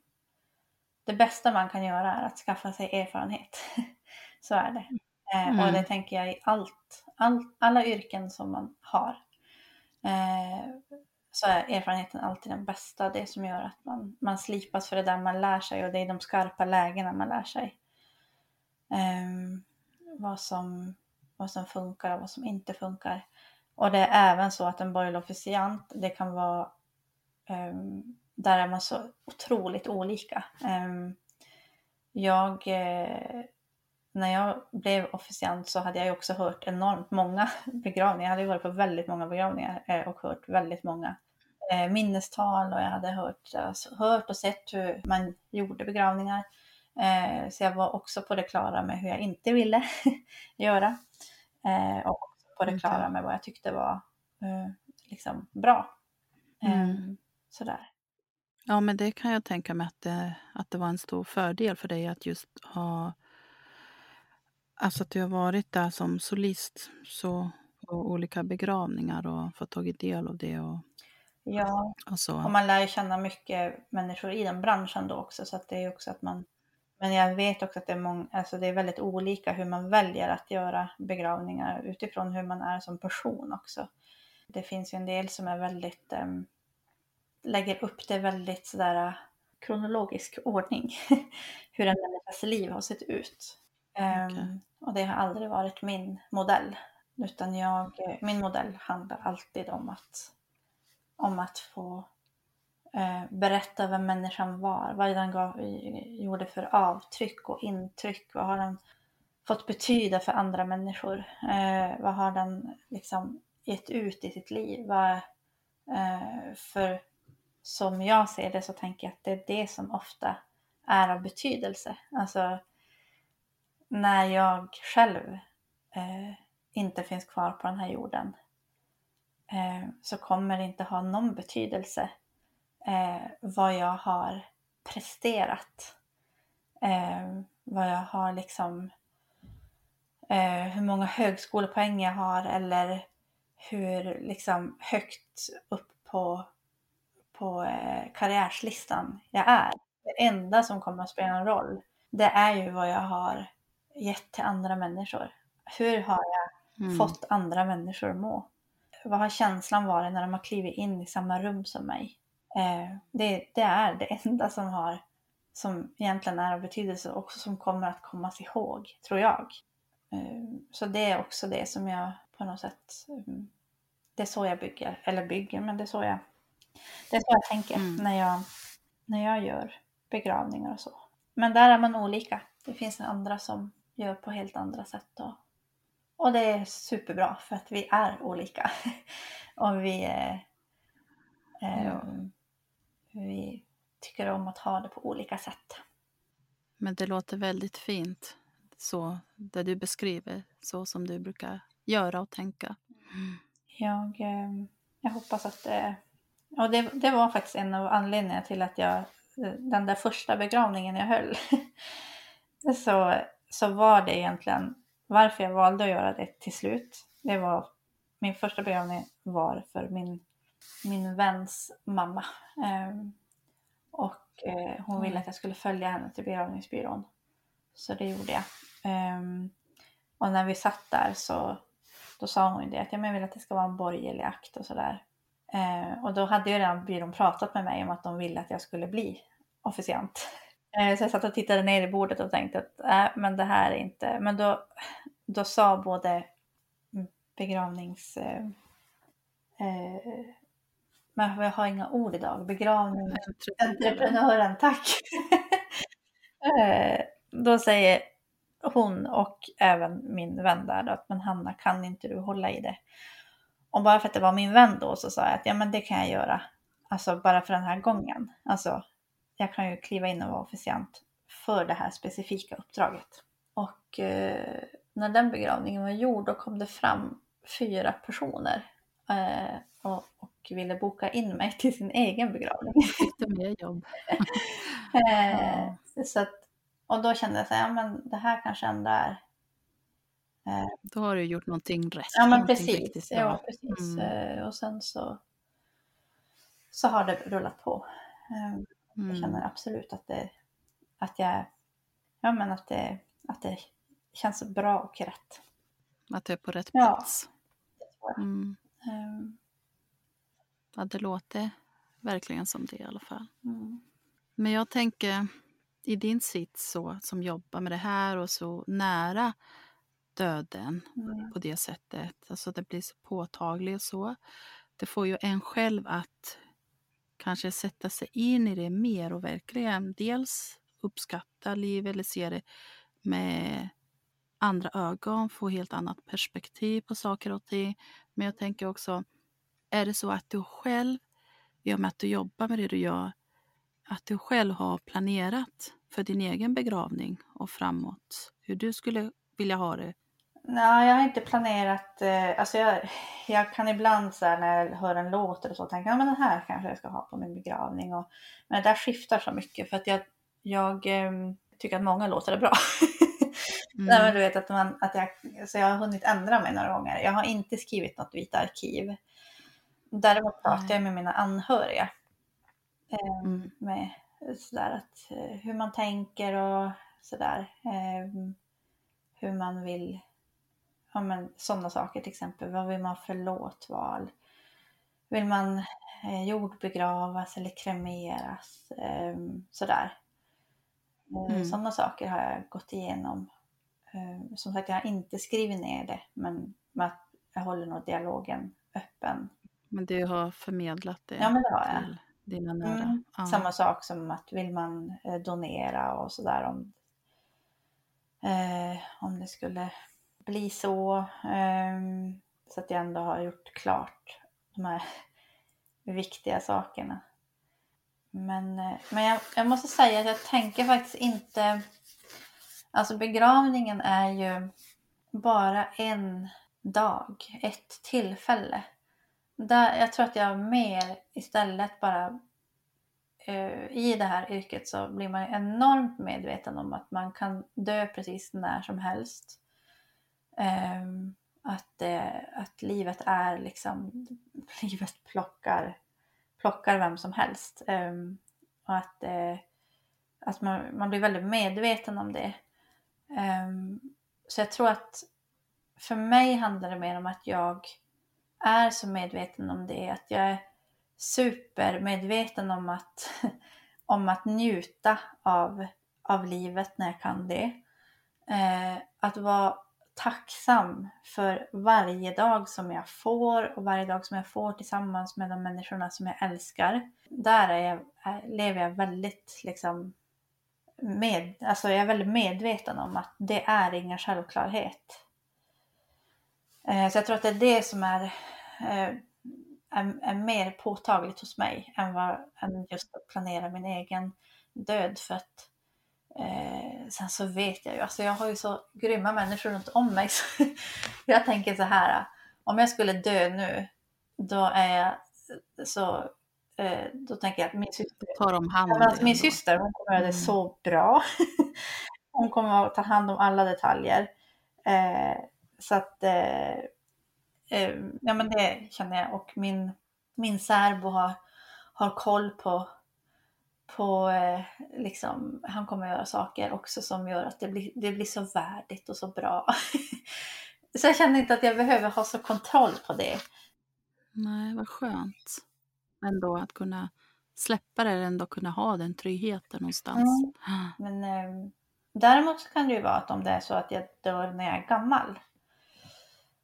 det bästa man kan göra är att skaffa sig erfarenhet. Så är det. Eh, och Mm. det tänker jag i allt, all, alla yrken som man har. Eh, så är erfarenheten alltid den bästa. Det som gör att man, man slipas för det där man lär sig och det är de skarpa lägena man lär sig. Ehm, vad, som, vad som funkar och vad som inte funkar. Och det är även så att en borgerlig officiant, det kan vara där är man så otroligt olika. Ehm, jag, eh, när jag blev officiant så hade jag också hört enormt många begravningar. Jag hade varit på väldigt många begravningar eh, och hört väldigt många eh, minnestal och jag hade hört, alltså, hört och sett hur man gjorde begravningar. Så jag var också på det klara med hur jag inte ville göra. Och också på det klara med vad jag tyckte var liksom bra. Mm. Sådär. Ja, men det kan jag tänka mig att det, att det var en stor fördel för dig att just ha... Alltså att du har varit där som solist så, på olika begravningar och fått tagit del av det och, Ja, och så. och man lär ju känna mycket människor i den branschen då också. Så att det är också att man... Men jag vet också att det är, många, alltså det är väldigt olika hur man väljer att göra begravningar utifrån hur man är som person också. Det finns ju en del som är väldigt... em, lägger upp det väldigt sådär eh, kronologisk ordning. hur en människas liv har sett ut. Em, Okej. Och det har aldrig varit min modell. Utan jag, min modell handlar alltid om att, om att få eh, berätta vem människan var. Vad den gav, gjorde för avtryck och intryck. Vad har den fått betyda för andra människor? Eh, vad har den liksom gett ut i sitt liv? Vad, eh, för som jag ser det så tänker jag att det är det som ofta är av betydelse. Alltså när jag själv eh, inte finns kvar på den här jorden eh, så kommer det inte ha någon betydelse eh, vad jag har presterat. Eh, vad jag har liksom, eh, hur många högskolepoäng jag har eller hur liksom högt upp på, på eh, karriärslistan jag är. Det enda som kommer att spela en roll, det är ju vad jag har gett till andra människor. Hur har jag mm. fått andra människor att må? Vad har känslan varit när de har klivit in i samma rum som mig? Eh, det, det, är det enda som har som egentligen är av betydelse och som kommer att kommas ihåg, tror jag. Eh, så det är också det som jag på något sätt, mm, det är så jag bygger, eller bygger, men det är så jag, det är så jag tänker mm. när, jag, när jag gör begravningar och så. Men där är man olika. Det finns andra som gör på helt andra sätt. Och, och det är superbra för att vi är olika. och vi, eh, ja. vi tycker om att ha det på olika sätt. Men det låter väldigt fint, så det du beskriver, så som du brukar göra och tänka. Mm. Jag, eh, jag hoppas att det... Och det, det var faktiskt en av anledningarna till att jag, den där första begravningen jag höll, så, så var det egentligen varför jag valde att göra det till slut. Det var, min första begravning var för min, min väns mamma. Um, och eh, hon ville att jag skulle följa henne till begravningsbyrån. Så det gjorde jag. Um, och när vi satt där så då sa hon det att jag vill att det ska vara en borgerlig akt och sådär. Eh, och då hade ju redan byrån pratat med mig om att de ville att jag skulle bli officiant. Eh, så jag satt och tittade ner i bordet och tänkte att äh, men det här är inte... Men då, då sa både begravnings... Eh, eh, men jag har inga ord idag. Begravningsentreprenören, tack! eh, då säger hon och även min vän där då, att men Hanna kan inte du hålla i det? Och bara för att det var min vän då så sa jag att ja men det kan jag göra. Alltså bara för den här gången. Alltså jag kan ju kliva in och vara officiant för det här specifika uppdraget. Och eh, när den begravningen var gjord då kom det fram fyra personer eh, och, och, ville boka in mig till sin egen begravning. Du mer jobb? eh, så att och då kände jag så här, ja men det här kanske ändå är... Eh, då har du gjort någonting rätt. Ja men precis. Ja, precis. Mm. Eh, och sen så, så har det rullat på. Eh, jag mm. känner absolut att det, att jag, ja men att det, att det känns bra och rätt. Att du är på rätt plats. Ja, mm. Um. ja det låter verkligen som det i alla fall. Mm. Men jag tänker, i din sits så, som jobbar med det här och så nära döden mm. på det sättet. Alltså det blir så påtagligt och så. Det får ju en själv att kanske sätta sig in i det mer och verkligen dels uppskatta livet eller se det med andra ögon, få helt annat perspektiv på saker och ting. Men jag tänker också, är det så att du själv, i och med att du jobbar med det du gör, att du själv har planerat för din egen begravning och framåt? Hur du skulle vilja ha det? Nej, jag har inte planerat. Eh, alltså jag, jag kan ibland så när jag hör en låt eller så tänka att den här kanske jag ska ha på min begravning. Och, men det där skiftar så mycket för att jag, jag eh, tycker att många låtar är bra. Mm. Nej, men du vet att, man, att jag, så jag har hunnit ändra mig några gånger. Jag har inte skrivit något vita arkiv. Däremot pratar jag med mina anhöriga Eh, mm. Med sådär att eh, hur man tänker och sådär. Eh, hur man vill, ja men sådana saker till exempel. Vad vill man för låtval? Vill man eh, jordbegravas eller kremeras? Eh, sådär. Mm. Sådana saker har jag gått igenom. Som sagt, jag har inte skrivit ner det, men jag håller nog dialogen öppen. Men du har förmedlat det? Ja, men det har jag. Till dina nära. Mm. Ja. Samma sak som att vill man eh, donera och sådär om, eh, om det skulle bli så. Ehm, så att jag ändå har gjort klart de här viktiga sakerna. men eh, men jag, jag måste säga att jag tänker faktiskt inte... Alltså begravningen är ju bara en dag, ett tillfälle. Där, jag tror att jag mer istället bara uh, i det här yrket så blir man enormt medveten om att man kan dö precis när som helst. Ehm, att, eh, att livet är liksom, livet plockar, plockar vem som helst. Ehm, och att, eh, att man, man blir väldigt medveten om det. Ehm, så jag tror att för mig handlar det mer om att jag är så medveten om det, att jag är supermedveten om att, om att njuta av, av livet när jag kan det. Eh, att vara tacksam för varje dag som jag får och varje dag som jag får tillsammans med de människorna som jag älskar. Där är jag, är, lever jag väldigt liksom med, alltså jag är väldigt medveten om att det är ingen självklarhet. Eh, så jag tror att det är det som är, eh, är, är mer påtagligt hos mig än, vad, än just att planera min egen död. För att eh, sen så vet jag ju, alltså jag har ju så grymma människor runt om mig. Så jag tänker så här, om jag skulle dö nu, då är jag så eh, då tänker jag att min syster, tar om hand alltså min syster hon kommer göra det mm. så bra. hon kommer att ta hand om alla detaljer. Eh, så att, eh, ja men det känner jag. Och min, min särbo har, har koll på, på eh, liksom, han kommer göra saker också som gör att det blir, det blir så värdigt och så bra. så jag känner inte att jag behöver ha så kontroll på det. Nej, vad skönt. Ändå att kunna släppa det, ändå kunna ha den tryggheten någonstans. Mm. Men eh, däremot kan det ju vara att om det är så att jag dör när jag är gammal,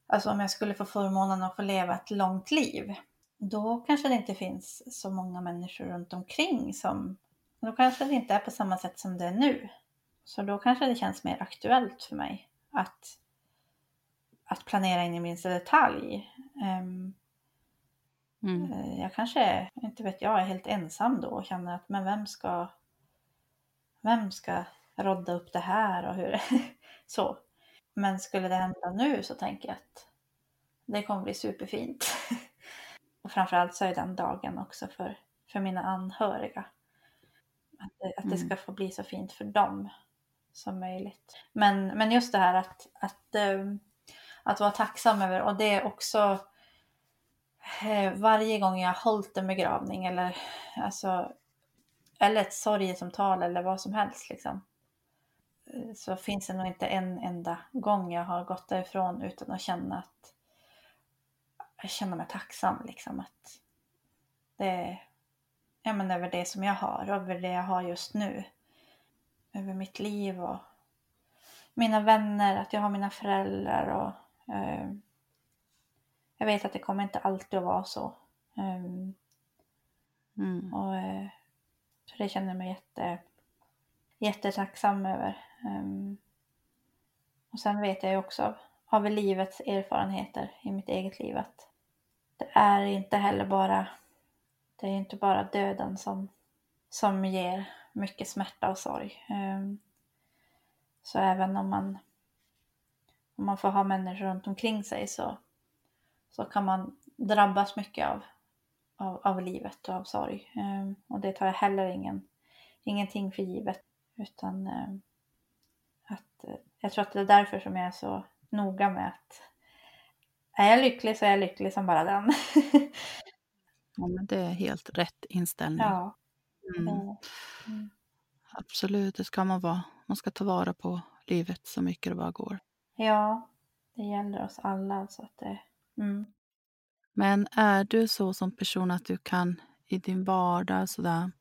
alltså om jag skulle få förmånen att få leva ett långt liv, då kanske det inte finns så många människor runt omkring som, då kanske det inte är på samma sätt som det är nu. Så då kanske det känns mer aktuellt för mig att, att planera in i minsta detalj. Um, mm. Jag kanske, inte vet jag, är helt ensam då och känner att men vem ska, vem ska rodda upp det här och hur, så. Men skulle det hända nu så tänker jag att det kommer bli superfint. och framförallt så är den dagen också för, för mina anhöriga. Att det, att det ska mm. få bli så fint för dem som möjligt. Men, men just det här att, att, ehm, att vara tacksam över, och det är också eh, varje gång jag har hållit en begravning eller, alltså, eller ett sorgesamtal eller vad som helst liksom så finns det nog inte en enda gång jag har gått därifrån utan att känna att jag känner mig tacksam liksom att det är ja, men över det som jag har, över det jag har just nu. Över mitt liv och mina vänner, att jag har mina föräldrar och eh, jag vet att det kommer inte alltid att vara så. Um, mm. Och eh, så det känner jag mig jätte, jättetacksam över. Um, och sen vet jag ju också av livets erfarenheter i mitt eget liv att det är inte heller bara, det är inte bara döden som, som ger mycket smärta och sorg. Ehm, så även om man, om man får ha människor runt omkring sig så, så kan man drabbas mycket av, av, av livet och av sorg. Ehm, och det tar jag heller ingen, ingenting för givet. Utan ehm, att, eh, jag tror att det är därför som jag är så noga med att är jag lycklig så är jag lycklig som bara den. ja, men det är helt rätt inställning. Ja. Mm. Mm. Absolut, det ska man vara. Man ska ta vara på livet så mycket det bara går. Ja, det gäller oss alla. Så att det, mm. Men är du så som person att du kan i din vardag, sådär,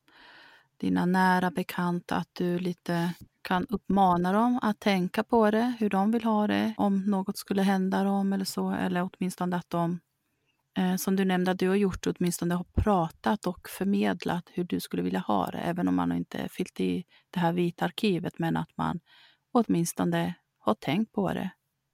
dina nära bekanta, att du lite kan uppmana dem att tänka på det, hur de vill ha det, om något skulle hända dem eller så, eller åtminstone att de, eh, som du nämnde att du har gjort, åtminstone har pratat och förmedlat hur du skulle vilja ha det, även om man inte fyllt i det här vita arkivet, men att man åtminstone har tänkt på det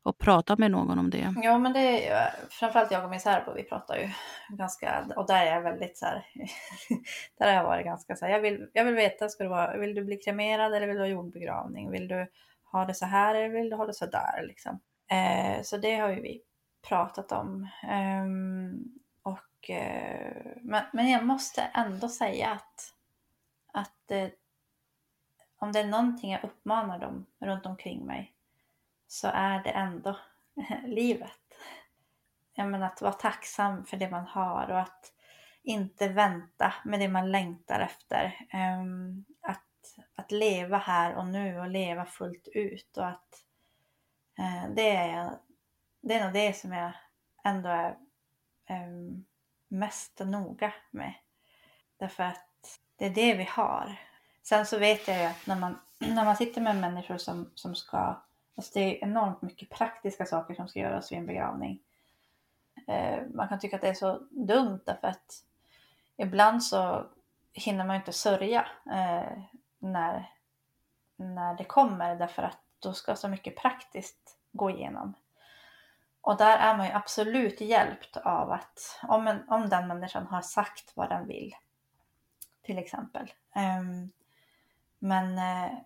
och prata med någon om det. Ja, men det är framförallt jag och min särbo, vi pratar ju ganska, och där är jag väldigt så här, där har jag varit ganska så här, jag vill, jag vill veta, ska du vara, vill du bli kremerad eller vill du ha jordbegravning? Vill du ha det så här eller vill du ha det så där liksom? Eh, så det har ju vi pratat om. Eh, och, eh, men, men jag måste ändå säga att, att eh, om det är någonting jag uppmanar dem runt omkring mig så är det ändå livet. Jag menar att vara tacksam för det man har och att inte vänta med det man längtar efter. Ehm, att, att leva här och nu och leva fullt ut och att eh, det, är, det är nog det som jag ändå är ehm, mest noga med. Därför att det är det vi har. Sen så vet jag ju att när man, när man sitter med människor som, som ska Alltså det är enormt mycket praktiska saker som ska göras vid en begravning. Eh, man kan tycka att det är så dumt därför att ibland så hinner man inte sörja eh, när, när det kommer därför att då ska så mycket praktiskt gå igenom. Och där är man ju absolut hjälpt av att om, en, om den människan har sagt vad den vill, till exempel. Um, men uh,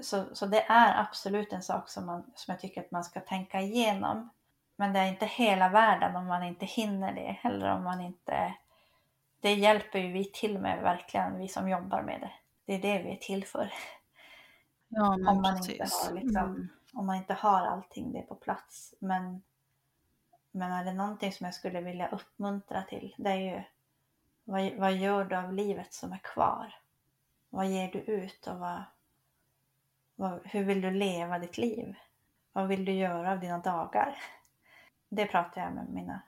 så, så det är absolut en sak som, man, som jag tycker att man ska tänka igenom. Men det är inte hela världen om man inte hinner det eller om man inte... Det hjälper ju vi till med verkligen, vi som jobbar med det. Det är det vi är till för. Ja, men om, man precis. inte har liksom, mm. om man inte har allting det på plats. Men, men är det någonting som jag skulle vilja uppmuntra till, det är ju vad, vad gör du av livet som är kvar? Vad ger du ut och vad, hur vill du leva ditt liv? Vad vill du göra av dina dagar? Det pratar jag med mina,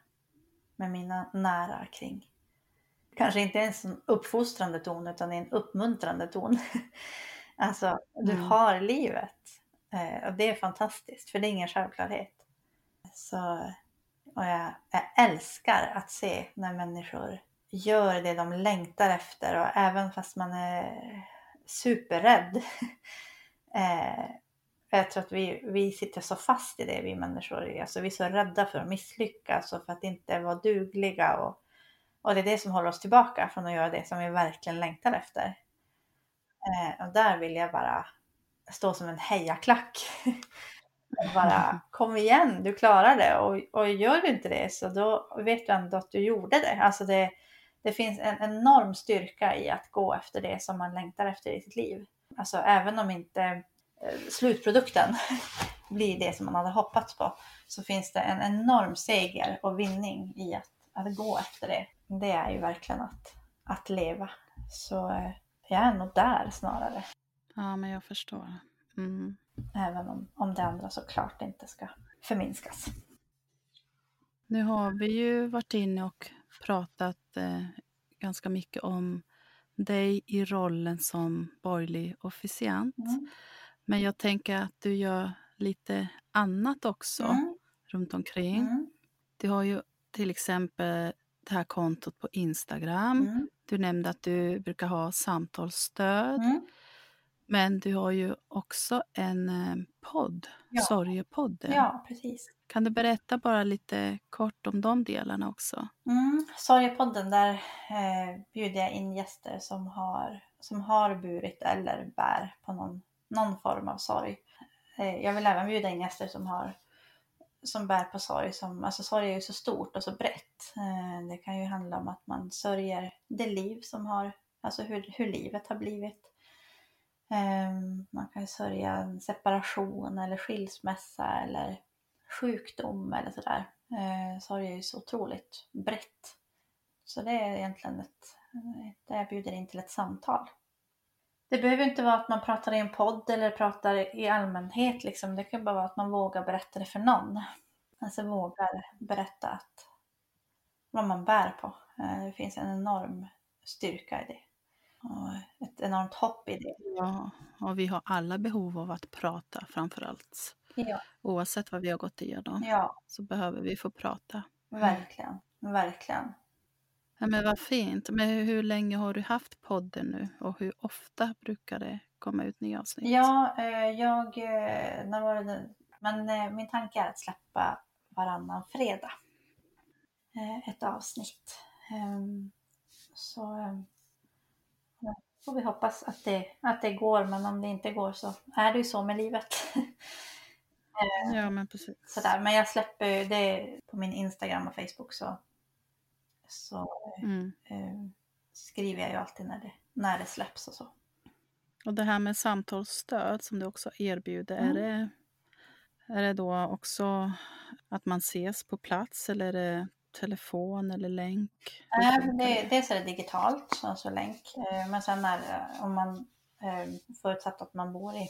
med mina nära kring. Kanske inte ens en uppfostrande ton utan en uppmuntrande ton. alltså, du Mm. har livet. Eh, och det är fantastiskt för det är ingen självklarhet. Så, och jag, jag älskar att se när människor gör det de längtar efter och även fast man är superrädd Eh, jag tror att vi, vi sitter så fast i det, vi människor. Alltså, vi är så rädda för att misslyckas och för att inte vara dugliga. Och, och det är det som håller oss tillbaka från att göra det som vi verkligen längtar efter. Eh, och där vill jag bara stå som en hejaklack. bara kom igen, du klarar det. Och, och gör du inte det så då vet du ändå att du gjorde det. Alltså det, det finns en enorm styrka i att gå efter det som man längtar efter i sitt liv. Alltså även om inte eh, slutprodukten blir det som man hade hoppats på så finns det en enorm seger och vinning i att, att gå efter det. Det är ju verkligen att, att leva. Så eh, jag är nog där snarare. Ja, men jag förstår. Mm. Även om, om det andra såklart inte ska förminskas. Nu har vi ju varit inne och pratat eh, ganska mycket om dig i rollen som borgerlig officiant. Mm. Men jag tänker att du gör lite annat också Mm. runt omkring. Mm. Du har ju till exempel det här kontot på Instagram. Mm. Du nämnde att du brukar ha samtalsstöd. Mm. Men du har ju också en eh, podd, Ja. Sorgepodden. Ja, precis. Kan du berätta bara lite kort om de delarna också? Mm. Sorgepodden, där eh, bjuder jag in gäster som har, som har burit eller bär på någon, någon form av sorg. Eh, jag vill även bjuda in gäster som, har, som bär på sorg. Som, alltså sorg är ju så stort och så brett. Eh, det kan ju handla om att man sörjer det liv som har, alltså hur, hur livet har blivit. Eh, man kan ju sörja en separation eller skilsmässa eller sjukdom eller sådär. Eh, så sorg är ju så otroligt brett. Så det är egentligen ett, det jag bjuder in till ett samtal. Det behöver inte vara att man pratar i en podd eller pratar i allmänhet. Liksom. Det kan bara vara att man vågar berätta det för någon. Alltså vågar berätta att vad man bär på. Eh, det finns en enorm styrka i det. Och ett enormt hopp i det. Ja, och vi har alla behov av att prata framför allt. Ja, Oavsett vad vi har gått igenom ja så behöver vi få prata. verkligen. Verkligen. Ja, men vad fint. Men hur, länge har du haft podden nu och hur ofta brukar det komma ut nya avsnitt? Ja, eh, jag, eh, när var det, den- Men eh, min tanke är att släppa varannan fredag. Ett avsnitt. Ehm, så ehm, ja, får vi hoppas att det, att det går, men om det inte går så är det ju så med livet. Eh, ja, men precis. Sådär. Men jag släpper det på min Instagram och Facebook så, så mm. eh, skriver jag ju alltid när det, när det släpps och så. Och det här med samtalsstöd som du också erbjuder, mm. är, det, är det då också att man ses på plats eller är det telefon eller länk? Äh, det, dels är det digitalt, alltså länk. Eh, men sen är om man förutsatt att man bor i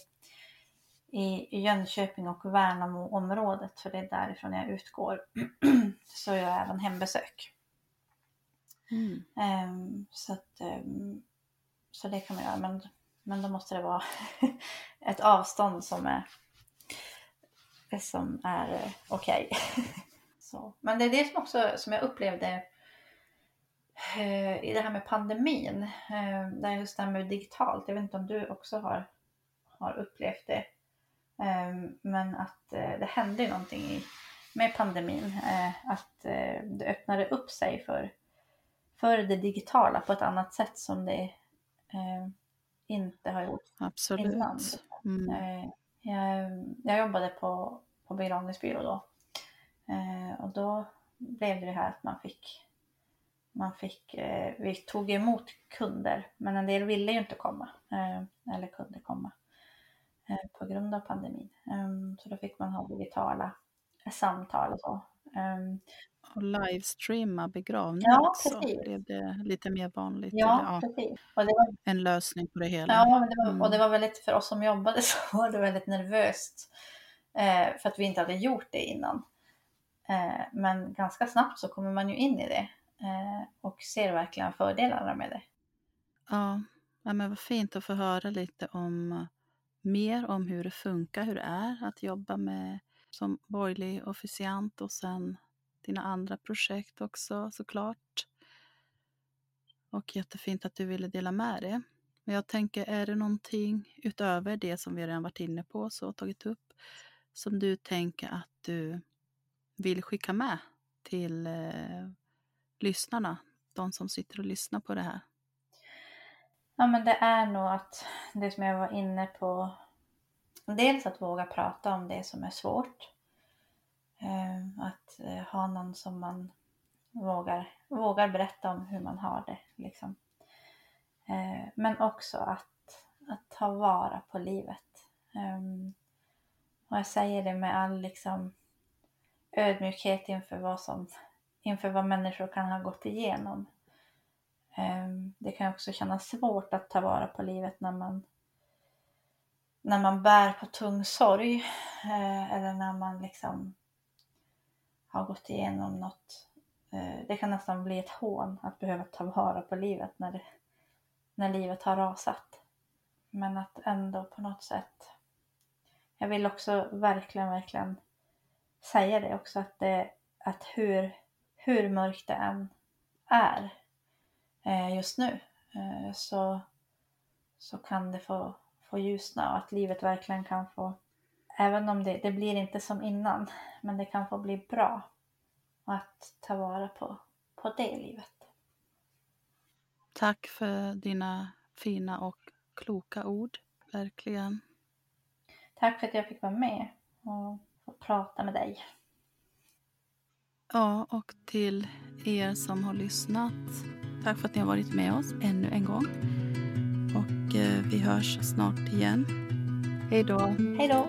i Jönköping och Värnamo-området, för det är därifrån jag utgår, så gör jag även hembesök. Mm. Um, så, att, um, så det kan man göra, men, men då måste det vara ett avstånd som är, som är uh, okej. Okay. men det är det som också som jag upplevde uh, i det här med pandemin, uh, där just det här med digitalt, jag vet inte om du också har, har upplevt det, Ehm, men att eh, det hände någonting med pandemin. Eh, att eh, det öppnade upp sig för, för det digitala på ett annat sätt som det inte har gjort Absolut. innan. Mm. Jag, jag, jobbade på, på begravningsbyrå då. Och då blev det här att man fick, man fick, vi tog emot kunder men en del ville ju inte komma eller kunde komma. Eh, på grund av pandemin. Ehm, så då fick man ha digitala samtal och så. Ehm, och livestreama begravningar ja, också, blev det lite mer vanligt? Ja, eller, ja, precis. Och det var, en lösning på det hela. Ja, det var, och det mm. var väldigt, för oss som jobbade så var det väldigt nervöst. Eh, för att vi inte hade gjort det innan. Eh, men ganska snabbt så kommer man ju in i det och ser verkligen fördelarna med det. Ja, ja men vad fint att få höra lite om mer om hur det funkar, hur det är att jobba med som borgerlig officiant och sen dina andra projekt också såklart. Och jättefint att du ville dela med dig. Men jag tänker, är det någonting utöver det som vi redan varit inne på och tagit upp som du tänker att du vill skicka med till eh, lyssnarna, de som sitter och lyssnar på det här? Ja men det är nog att det som jag var inne på. Dels att våga prata om det som är svårt. Ehm, att eh, ha någon som man vågar, vågar berätta om hur man har det. Liksom. Eh, men också att, att ta vara på livet. Ehm, och jag säger det med all liksom, ödmjukhet inför vad, som, inför vad människor kan ha gått igenom. Ehm, det kan också kännas svårt att ta vara på livet när man när man bär på tung sorg eh, eller när man liksom har gått igenom något. Eh, det kan nästan bli ett hån att behöva ta vara på livet när, det, när livet har rasat. Men att ändå på något sätt. Jag vill också verkligen, verkligen säga det också att, det, att hur, hur mörkt det än är just nu eh, så, så kan det få, få ljusna och att livet verkligen kan få, även om det, det blir inte som innan, men det kan få bli bra. Och att ta vara på, på det livet. Tack för dina fina och kloka ord, verkligen. Tack för att jag fick vara med och få prata med dig. Ja, och till er som har lyssnat. Tack för att ni har varit med oss ännu en gång. Och eh, vi hörs snart igen. Hej då. Hej då.